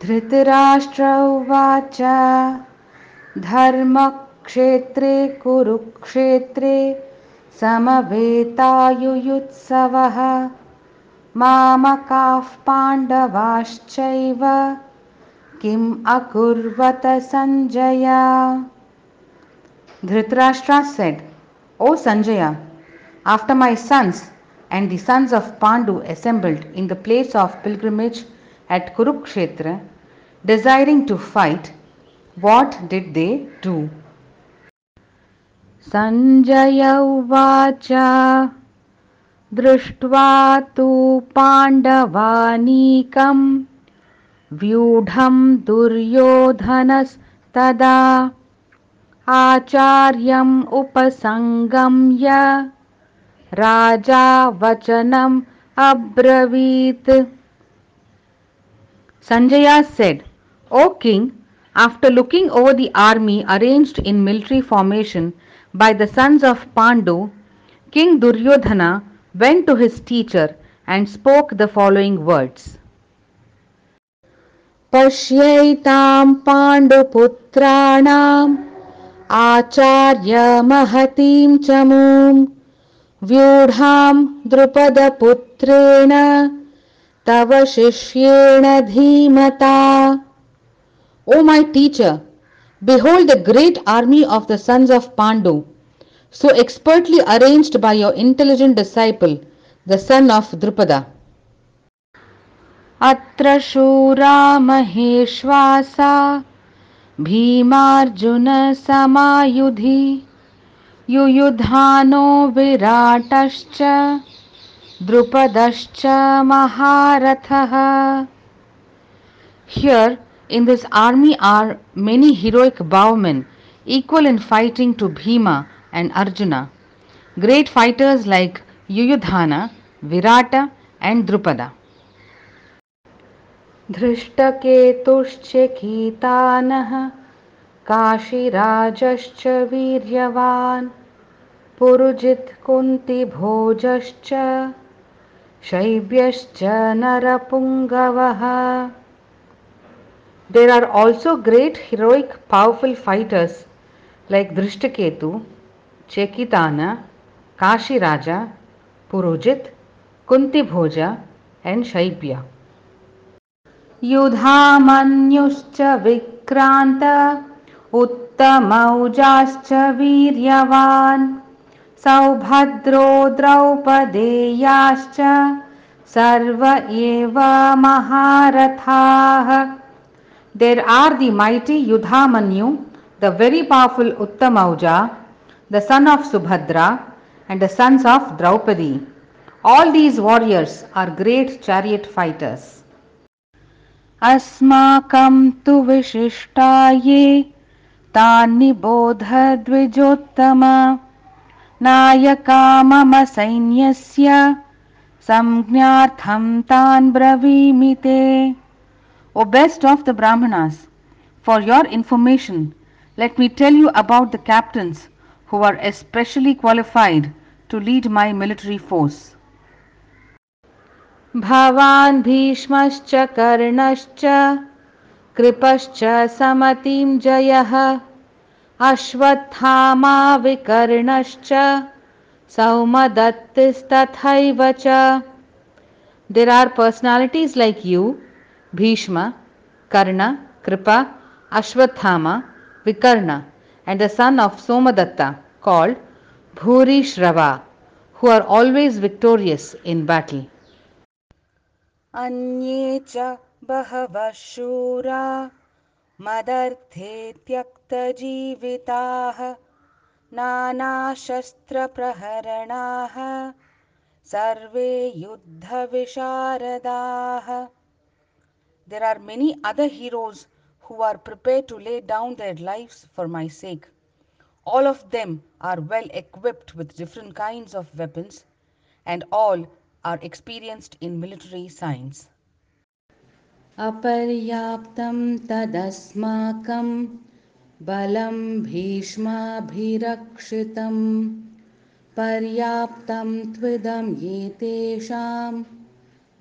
धृतराष्ट्र उवाच। धर्मक्षेत्रे, कुरुक्षेत्रे समवेतायुयुत्सवः। मामकाः पाण्डवाश्चैव किम् अकुर्वत Sanjaya Dhritarashtra said O Sanjaya after my sons and the sons of Pandu assembled in the place of pilgrimage at Kurukshetra, desiring to fight, what did they do? Sanjaya उवाच दृष्ट्वा तु पाण्डवानीकं व्यूढं दुर्योधनस्तदा आचार्यम् उपसङ्गम्य राजा वचनम् अब्रवीत् Sanjaya said, O king, after looking over the army arranged in military formation by the sons of Pandu, King Duryodhana went to his teacher and spoke the following words. पश्यैतां पाण्डुपुत्राणाम् आचार्यमहतीं च मूं व्यूढां द्रुपदपुत्रेण तव शिष्येण धीमता। O my teacher behold the great army of the sons of Pandu so expertly arranged by your intelligent disciple the son of Drupada अत्र शूरा महेश्वासा भीमार्जुन समायुधि, युयुधानो विराटश्च। द्रुपदश्च महारथः। Here in this army are many heroic bowmen equal in fighting to Bhima and Arjuna great fighters like Yuyudhana Virata and Drupada धृष्टकेतुश्चिकीतान Kashiraj वीर्यवान् Purujit कुन्तिभोजश्च भोजश्च कुन्तिभोजश्च शैब्यश्च नरपुङ्गवः There are also great heroic powerful fighters like Drishtaketu, Chekitana, Kashiraja, Purujit, Kuntibhoja and Shaibya. युधामन्युश्च विक्रान्त उत्तमौजाश्च वीर्यवान् सौभद्रो द्रौपदे सर्व एव महारथाः। The mighty Yudhamanyu the very powerful Uttamauja the son of Subhadra and the sons of Draupadi all these warriors are great chariot fighters అస్మాకం తు విశిష్టాయే తాన్ని బోధ ద్విజోత్తమా नायका मम सैन्यस्य संज्ञार्थं तान् ब्रवीमि ते। O best of the Brahmanas for your information let me tell you about the captains who are especially qualified to lead my military force भवान् भीष्मश्च कर्णश्च, कृपश्च समतिं जयः। अश्वत्थामा विकर्णश्च सौमदत्तिस्तथैव च there are personalities like you Bhishma Karna Kripa Ashvatthama Vikarna and the son of Somadatta Somadatta Bhurishrava who are always victorious in battle अन्ये च बहवः शूरा मदर्थे त्यक्त त्यक्तजीविताः नानाशस्त्रप्रहरणाः सर्वे युद्धविशारदाः There are many other heroes who are prepared to lay down their lives for my sake. All of them are well equipped with different kinds of weapons and all are experienced in military science. अपर्याप्तं तदस्माकं बलं भीष्माभिरक्षितं पर्याप्तं त्विदं एतेषां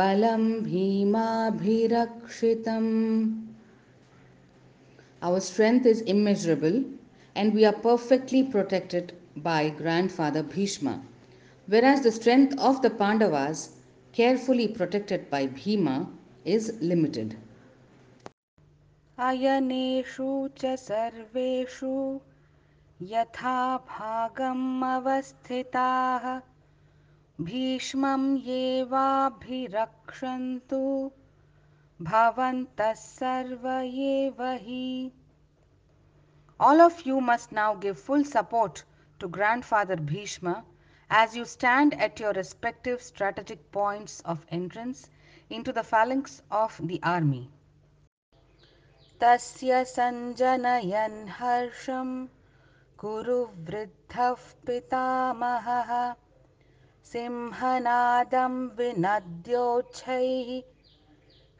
balam bhimabhirakshitam our strength is immeasurable and we are perfectly protected by grandfather bhishma whereas the strength of the pandavas carefully protected by bhima is limited अयनेषु च सर्वेषु यथा भागम् अवस्थिताः भीष्मं येवाभिरक्षन्तु भवन्तः सर्व एव हि All of you must now give full support to Grandfather Bhishma as you stand at your respective strategic points of entrance into the phalanx of the army. तस्य सञ्जनयन् हर्षम् कुरु वृद्धः पितामहः। सिंहनादं विनद्योच्छैः।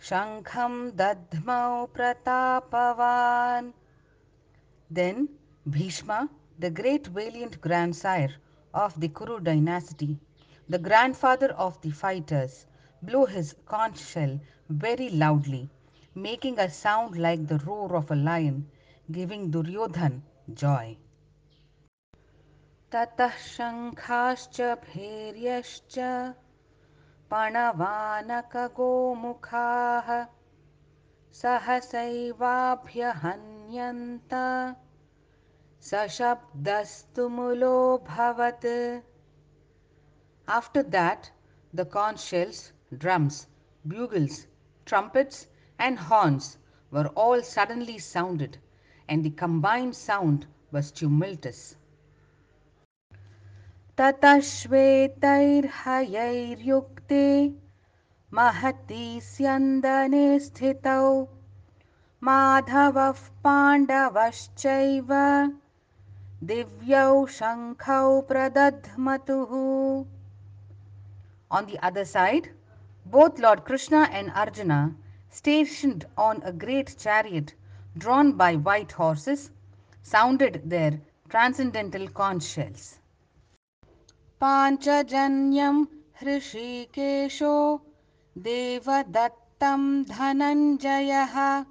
शङ्खं दध्मौ प्रतापवान्। Then Bhishma the great valiant grand sire of the Kuru dynasty the grandfather of the fighters blew his conch shell very loudly making a sound like the roar of a lion, giving Duryodhan joy. ततः शङ्खाश्च भैर्यश्च पणवानकगोमुखाः सहसैवाभ्यहन्यन्त सशब्दस्तुमुलोऽभवत् After that, the conch shells, drums, bugles, trumpets, and horns were all suddenly sounded, and the combined sound was tumultuous. ततः श्वेतैर्हयैर्युक्ते महती स्यन्दने स्थितौ माधवः पाण्डवश्चैव दिव्यौ शङ्खौ प्रदध्मतुः On the other side, both Lord Krishna and Arjuna, stationed on a great chariot drawn by white horses, sounded their transcendental conch shells. Panchajanyam Hrishikesho Devadattam Dhananjayaha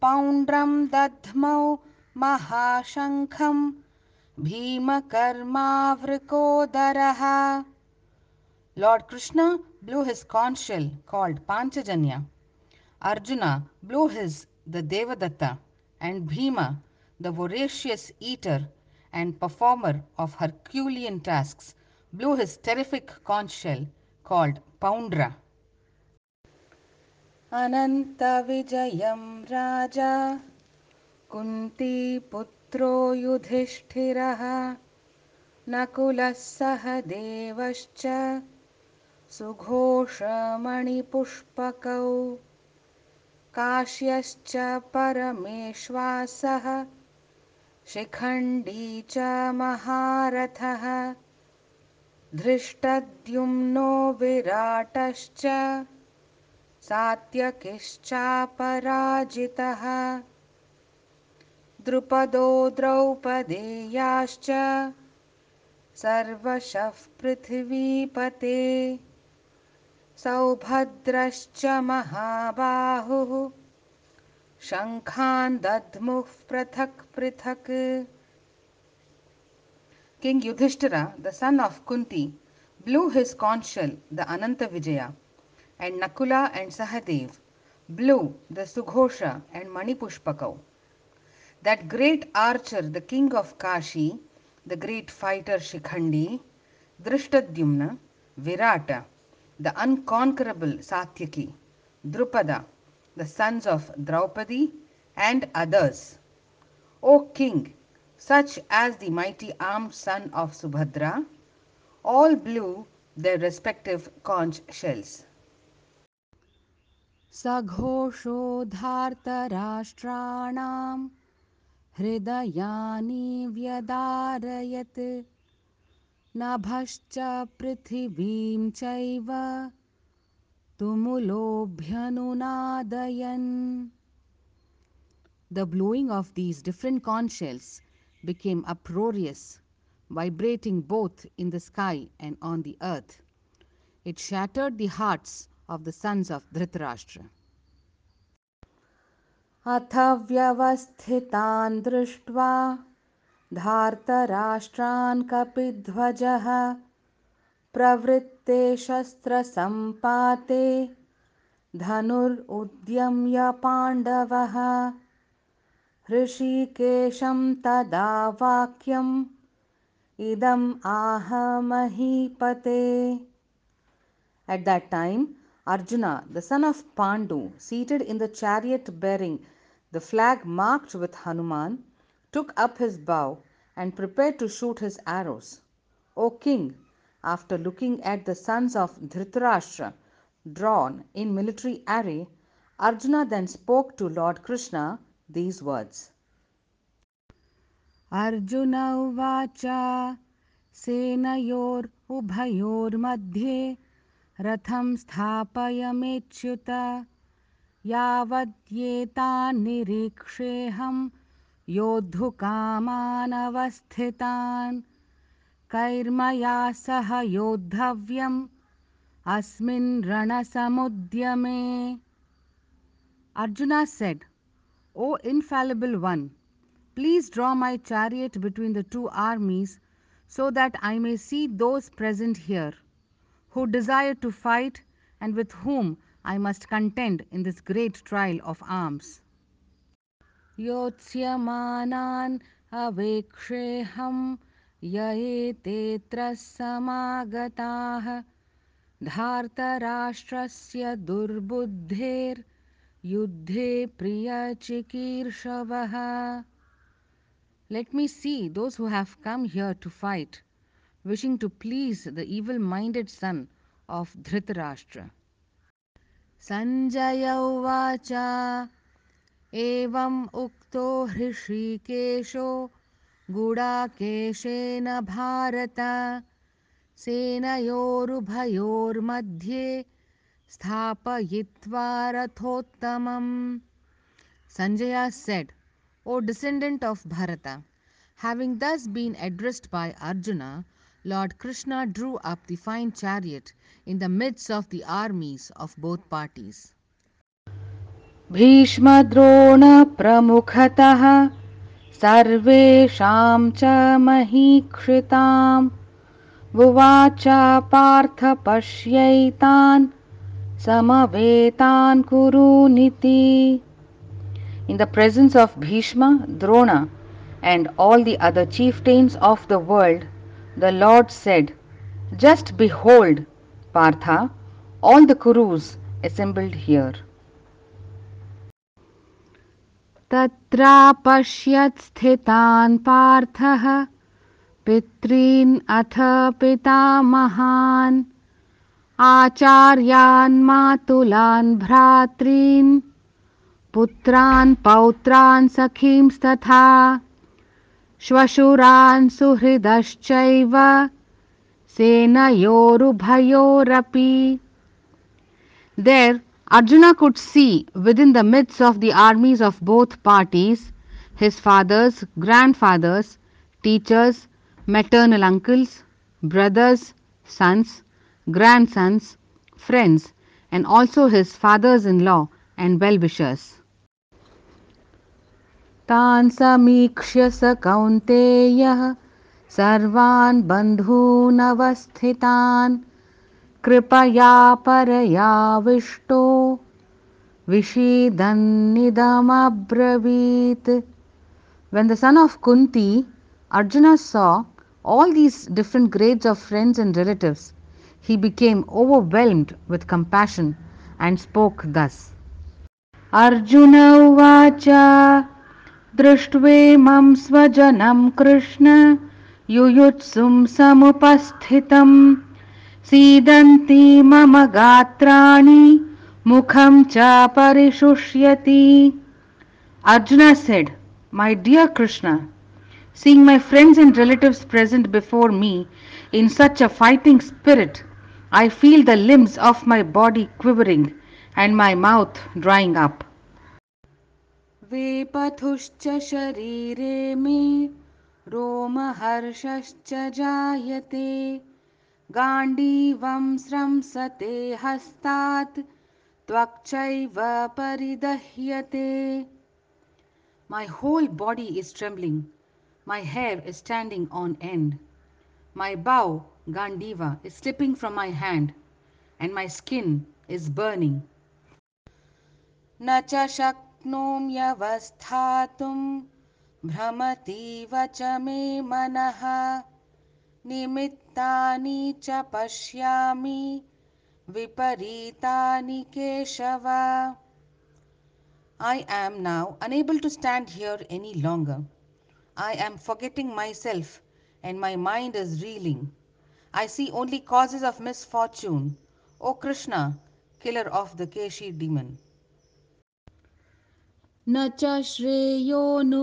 Poundram Dadhmau Mahashankham Bhimakarmavrikodarah Lord Krishna blew his conch shell called Panchajanya Arjuna blew his the Devadatta and Bhima, the voracious eater and performer of Herculean tasks, blew his terrific conch shell called Poundra. अनन्तविजयं राजा कुन्तीपुत्रो युधिष्ठिरः नकुलः सह देवश्च सुघोषमणिपुष्पकौ काश्यश्च परमेश्वासः शिखण्डी च महारथः धृष्टद्युम्नो विराटश्च सात्यकिश्चापराजितः द्रुपदो द्रौपदेयाश्च सर्वशः पृथिवीपते। सौभद्रश्च महाबाहुः। शङ्खान् दध्मुः पृथक् पृथक्। King Yudhishthira the son of Kunti blew his conchshell the Anantavijaya and Nakula and Sahadeva blew the सुघोष and Manipushpaka that great archer the king of Kashi the great fighter Shikhandi Dhrishtadyumna Virata the unconquerable Satyaki, Drupada, the sons of Draupadi, and others. O king, such as the mighty armed son of Subhadra, all blew their respective conch shells. सघोषोधार्तराष्ट्राणां हृदयानि व्यदारयत् नभश्च पृथिवीं चैव tumuloBhyanunadayan. The blowing of these different conch shells became uproarious, vibrating both in the sky and on the earth. It shattered the hearts of the sons of Dhritarashtra. अथ व्यवस्थितान् दृष्ट्वा धार्तराष्ट्रान् कपिध्वज, प्रवृत्ते शस्त्रसम्पाते धनुर्उद्यम्य पाण्डवः। हृषिकेशं तदा वाक्यम्, इदम् आह महीपते। At that time Arjuna the son of Pandu seated in the chariot bearing the flag marked with Hanuman took up his bow and prepared to shoot his arrows. O king, after looking at the sons of Dhritarashtra drawn in military array, Arjuna then spoke to Lord Krishna these words. Arjun उवाच सेनयोर् उभयोर्मध्ये रथं स्थापयमेच्युत यावद्येतान् निरीक्षेऽहं योद्धुकामानवस्थितान् कैर्मया सह योद्धव्यम् अस्मिन् रणसमुद्यमे Arjuna said, O infallible one, please draw my chariot between the two armies so that I may see those present here who desire to fight and with whom I must contend in this great trial of arms. योत्स्यमानान् अवेक्षेऽहं य एतेऽत्र समागताः धार्तराष्ट्रस्य दुर्बुद्धेर्युद्धे प्रियचिकीर्षवः Let me see those who have come here to fight, wishing to please the evil minded son of Dhritarashtra. Sanjay उवाच एवम् उक्तो हृषीकेशो गुडाकेशेन भारत, सेनयोरुभयोर्मध्ये स्थापयित्वा रथोत्तमम्। Sanjaya said O descendant of Bharata having thus been addressed by Arjuna lord Krishna drew up the fine chariot in the midst of the armies of both parties भीष्मद्रोणप्रमुखतः सर्वेषां च महीक्षिताम् उवाच पार्थ पश्यैतान् समवेतान् कुरु in the presence of Bhishma Drona and all the other chieftains of the world the lord said just behold Partha all the Kurus assembled here तत्रापश्यत् स्थितान् पार्थः। पितॄन् अथ पितामहान्। आचार्यान् मातुलान् भ्रातॄन्। पुत्रान् पौत्रान् सखींस्तथा श्वशुरान् सुहृदश्चैव। सेनयोरुभयोरपि। There Arjuna could see within the midst of the armies of both parties his fathers, grandfathers, teachers, maternal uncles, brothers, sons, grandsons, friends, and also his fathers in law and well wishers. तान् समीक्ष्य स कौन्तेयः सर्वान् बन्धूनवस्थितान् कृपया परयाविष्टो विषीदन्निदमब्रवीत् When the son of Kunti, Arjuna saw all these different grades of friends and relatives, he became overwhelmed with compassion and spoke thus. Arjuna uvacha दृष्ट्वेमं स्वजनं कृष्ण युयुत्सुं समुपस्थितं सीदंती मम गात्राणि, मुखं च परिशुष्यति। Arjuna said my dear Krishna seeing my friends and relatives present before me in such a fighting spirit I feel the limbs of my body quivering and my mouth drying up वेपथुश्च शरीरे मे रोमहर्षश्च जायते। गाण्डीवं स्रंसते हस्तात् त्वक्चैव परिदह्यते। My whole body is trembling my hair is standing on end my bow Gandiva is slipping from my hand and my skin is burning न च शक्नोम्यवस्थातुं भ्रमतीव च मे मनः। निमित्तानि च पश्यामि विपरीतानि Keshav I am now unable to stand here any longer. I am forgetting myself and my mind is reeling. I see only causes of misfortune. O Krishna, killer of the Keshi demon. न च श्रेयोनुपश्यामि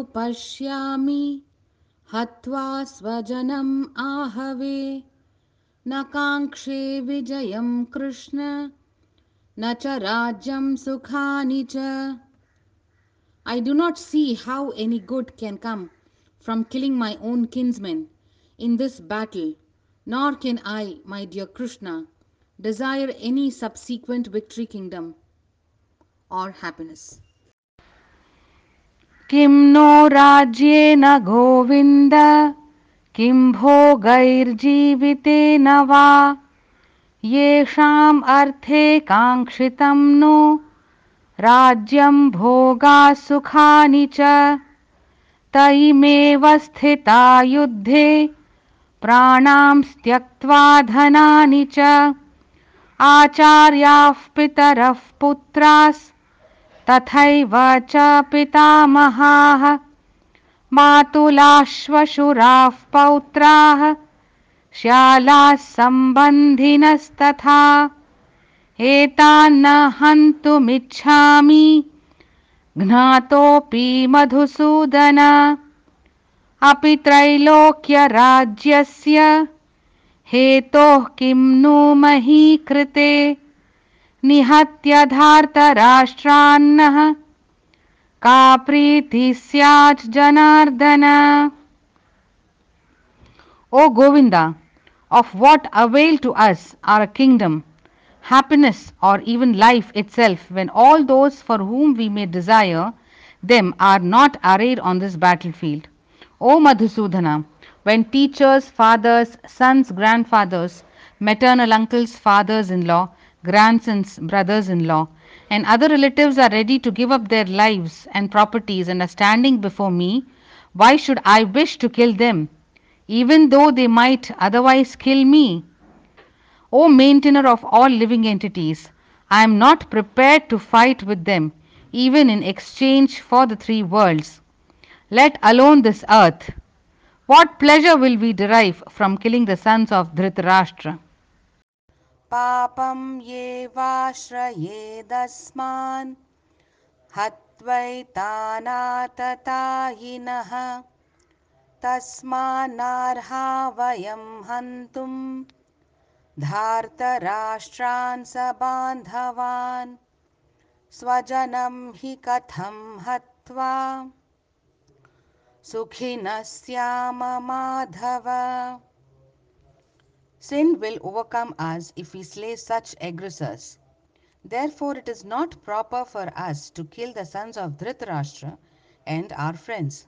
हत्वा स्वजनम् आहवे न काङ्क्षे विजयं कृष्ण न च राज्यं सुखानि च I do not see how any good can come from killing my own kinsmen in this battle, nor can I, my dear Krishna, desire any subsequent victory, kingdom, or happiness. किं नो राज्येन गोविन्द? किं भोगैर्जीवितेन वा? येषाम् अर्थे काङ्क्षितं नो, राज्यं भोगा च। तैमेव स्थिता युद्धे, प्राणां धनानि च। आचार्याः पितरः पुत्रास् तथैव च पितामहाः मातुलाश्वशुराः पौत्राः, श्यालाः सम्बन्धिनस्तथा एतान्न हन्तुमिच्छामि, ज्ञातोऽपि मधुसूदन। अपि त्रैलोक्यराज्यस्य, हेतोः किं नु मही कृते निहत्यधार्तराष्ट्रान्न। का प्रीति सियाच Janardana. O Govinda of what avail to us are kingdom happiness or even life itself all those for whom we may desire them are not arrayed on this battlefield O Madhusudana when teachers fathers sons grandfathers maternal uncles fathers in law grandsons, brothers in law, and other relatives are ready to give up their lives and properties and are standing before me, why should I wish to kill them, even though they might otherwise kill me? O maintainer of all living entities, I am not prepared to fight with them, even in exchange for the three worlds. Let alone this earth. What pleasure will we derive from killing the sons of Dhritarashtra? पापं येवाश्रयेदस्मान् हत्वैतानाततायिनः। तस्मान्नार्हा वयं हन्तुं धार्तराष्ट्रान् सबान्धवान् स्वजनं हि कथं हत्वा। सुखिनः Madhav. Sin will overcome us if we slay such aggressors. Therefore, it is not proper for us to kill the sons of Dhritarashtra and our friends.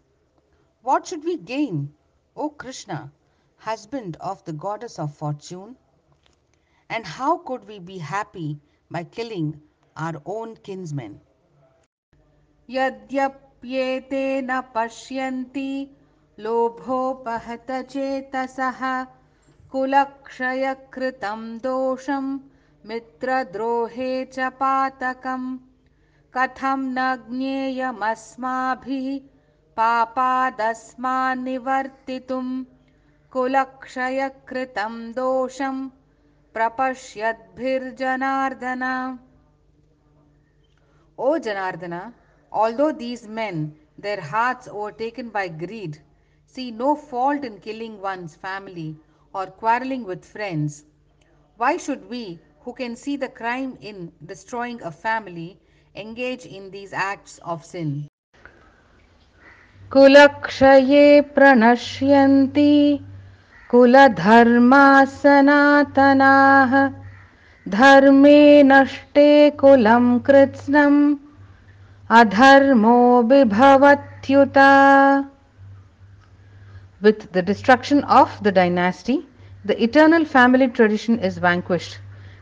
What should we gain, O Krishna, husband of the goddess of fortune? And how could we be happy by killing our own kinsmen? यद्यप्येते न पश्यन्ति लोभोपहत चेतसः कुलक्षयकृतं दोषं मित्रद्रोहे च पातकं। कथं न ज्ञेयमस्माभिः पापादस्मान्निवर्तितुं कुलक्षयकृतं दोषं प्रपश्यद्भिर्जनार्दन। Janardana, although these men, their hearts overtaken by greed, see no fault in killing one's family or quarreling with friends, why should we, who can see the crime in destroying a family, engage in these acts of sin? कुलक्षये प्रणश्यन्ति कुलधर्माः सनातनाः धर्मे नष्टे कुलं कृत्स्नम् अधर्मो विभवत्युत With the destruction of the dynasty, the eternal family tradition is vanquished,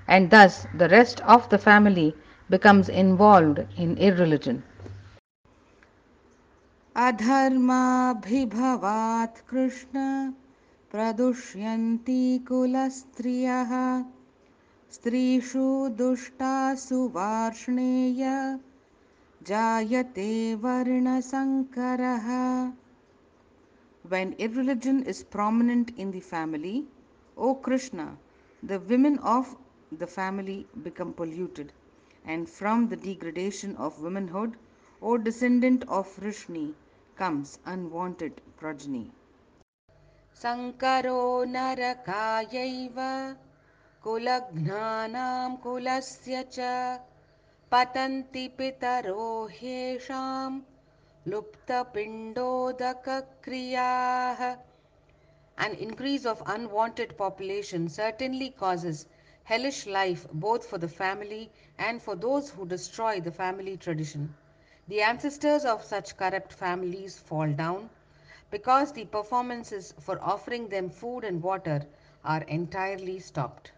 and thus the rest of the family becomes involved in irreligion. अधर्माभिभवात् Krishna प्रदुष्यन्ति कुलस्त्रियः स्त्रीषु दुष्टासु वार्ष्णेय जायते वर्णसङ्करः When irreligion is prominent in the family, O Krishna, the women of the family become polluted, and from the degradation of womanhood, O descendant of Vrishni, comes unwanted progeny. सङ्करो नरकायैव कुलघ्नानां कुलस्य च पतन्ति पितरो ह्येषां luptapindodakakriyaah. An increase of unwanted population certainly causes hellish life both for the family and for those who destroy the family tradition. The ancestors of such corrupt families fall down because the performances for offering them food and water are entirely stopped.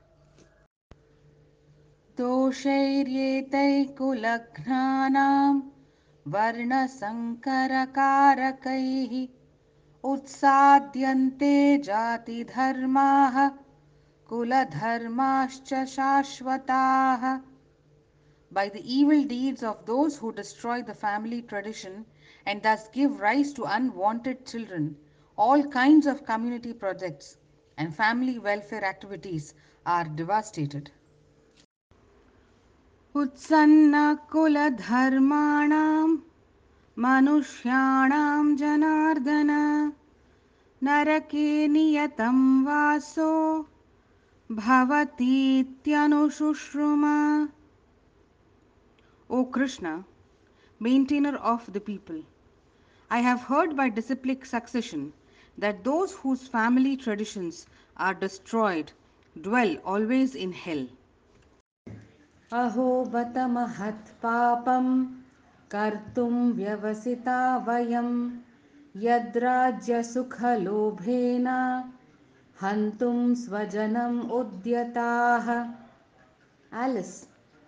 दोषैर्येतैकुलघ्नानां वर्णसङ्करकारकैः उत्साद्यन्ते जातिधर्माः कुलधर्माश्च शाश्वताः By the evil deeds of those who destroy the family tradition and thus give rise to unwanted children, all kinds of community projects and family welfare activities are devastated. उत्सन्नकुलधर्माणां, मनुष्याण Janardan नरके नियतं वासो O Krishna maintainer of the people I have heard by disciplic succession that those whose family traditions are destroyed dwell always in health अहो बत महत्पापं कर्तुं व्यवसिता सुख यद्राज्यसुखलोभेन हन्तुं स्वजनम् उद्यताः। Alas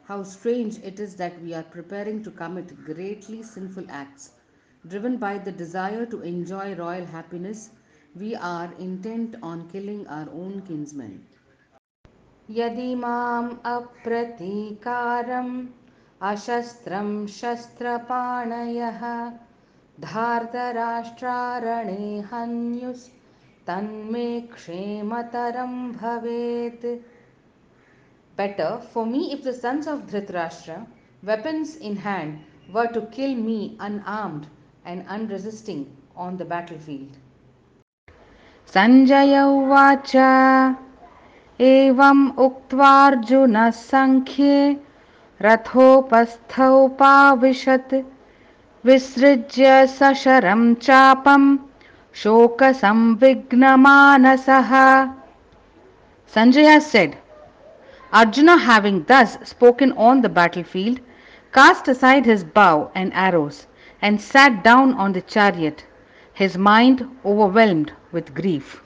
how strange it is that we are preparing to commit greatly sinful acts driven by the desire to enjoy royal happiness we are intent on killing our own kinsmen यदि माम् अप्रतीकारम् अशस्त्रं शस्त्रपाणयः, धार्तराष्ट्रारणे हन्युस्तन्मे क्षेमतरं भवेत्। Better for me if the sons of Dhritarashtra weapons in hand were to kill me unarmed and unresisting on the battlefield Sanjaya उवाच एवम् उक्त्वार्जुनः सङ्ख्ये रथोपस्थौपाविशत् विसृज्य सशरं चापं शोकसंविघ्नमानसः Sanjaya said, Arjuna having thus spoken on the battlefield, cast aside his bow and arrows and sat down on the chariot, his mind overwhelmed with grief.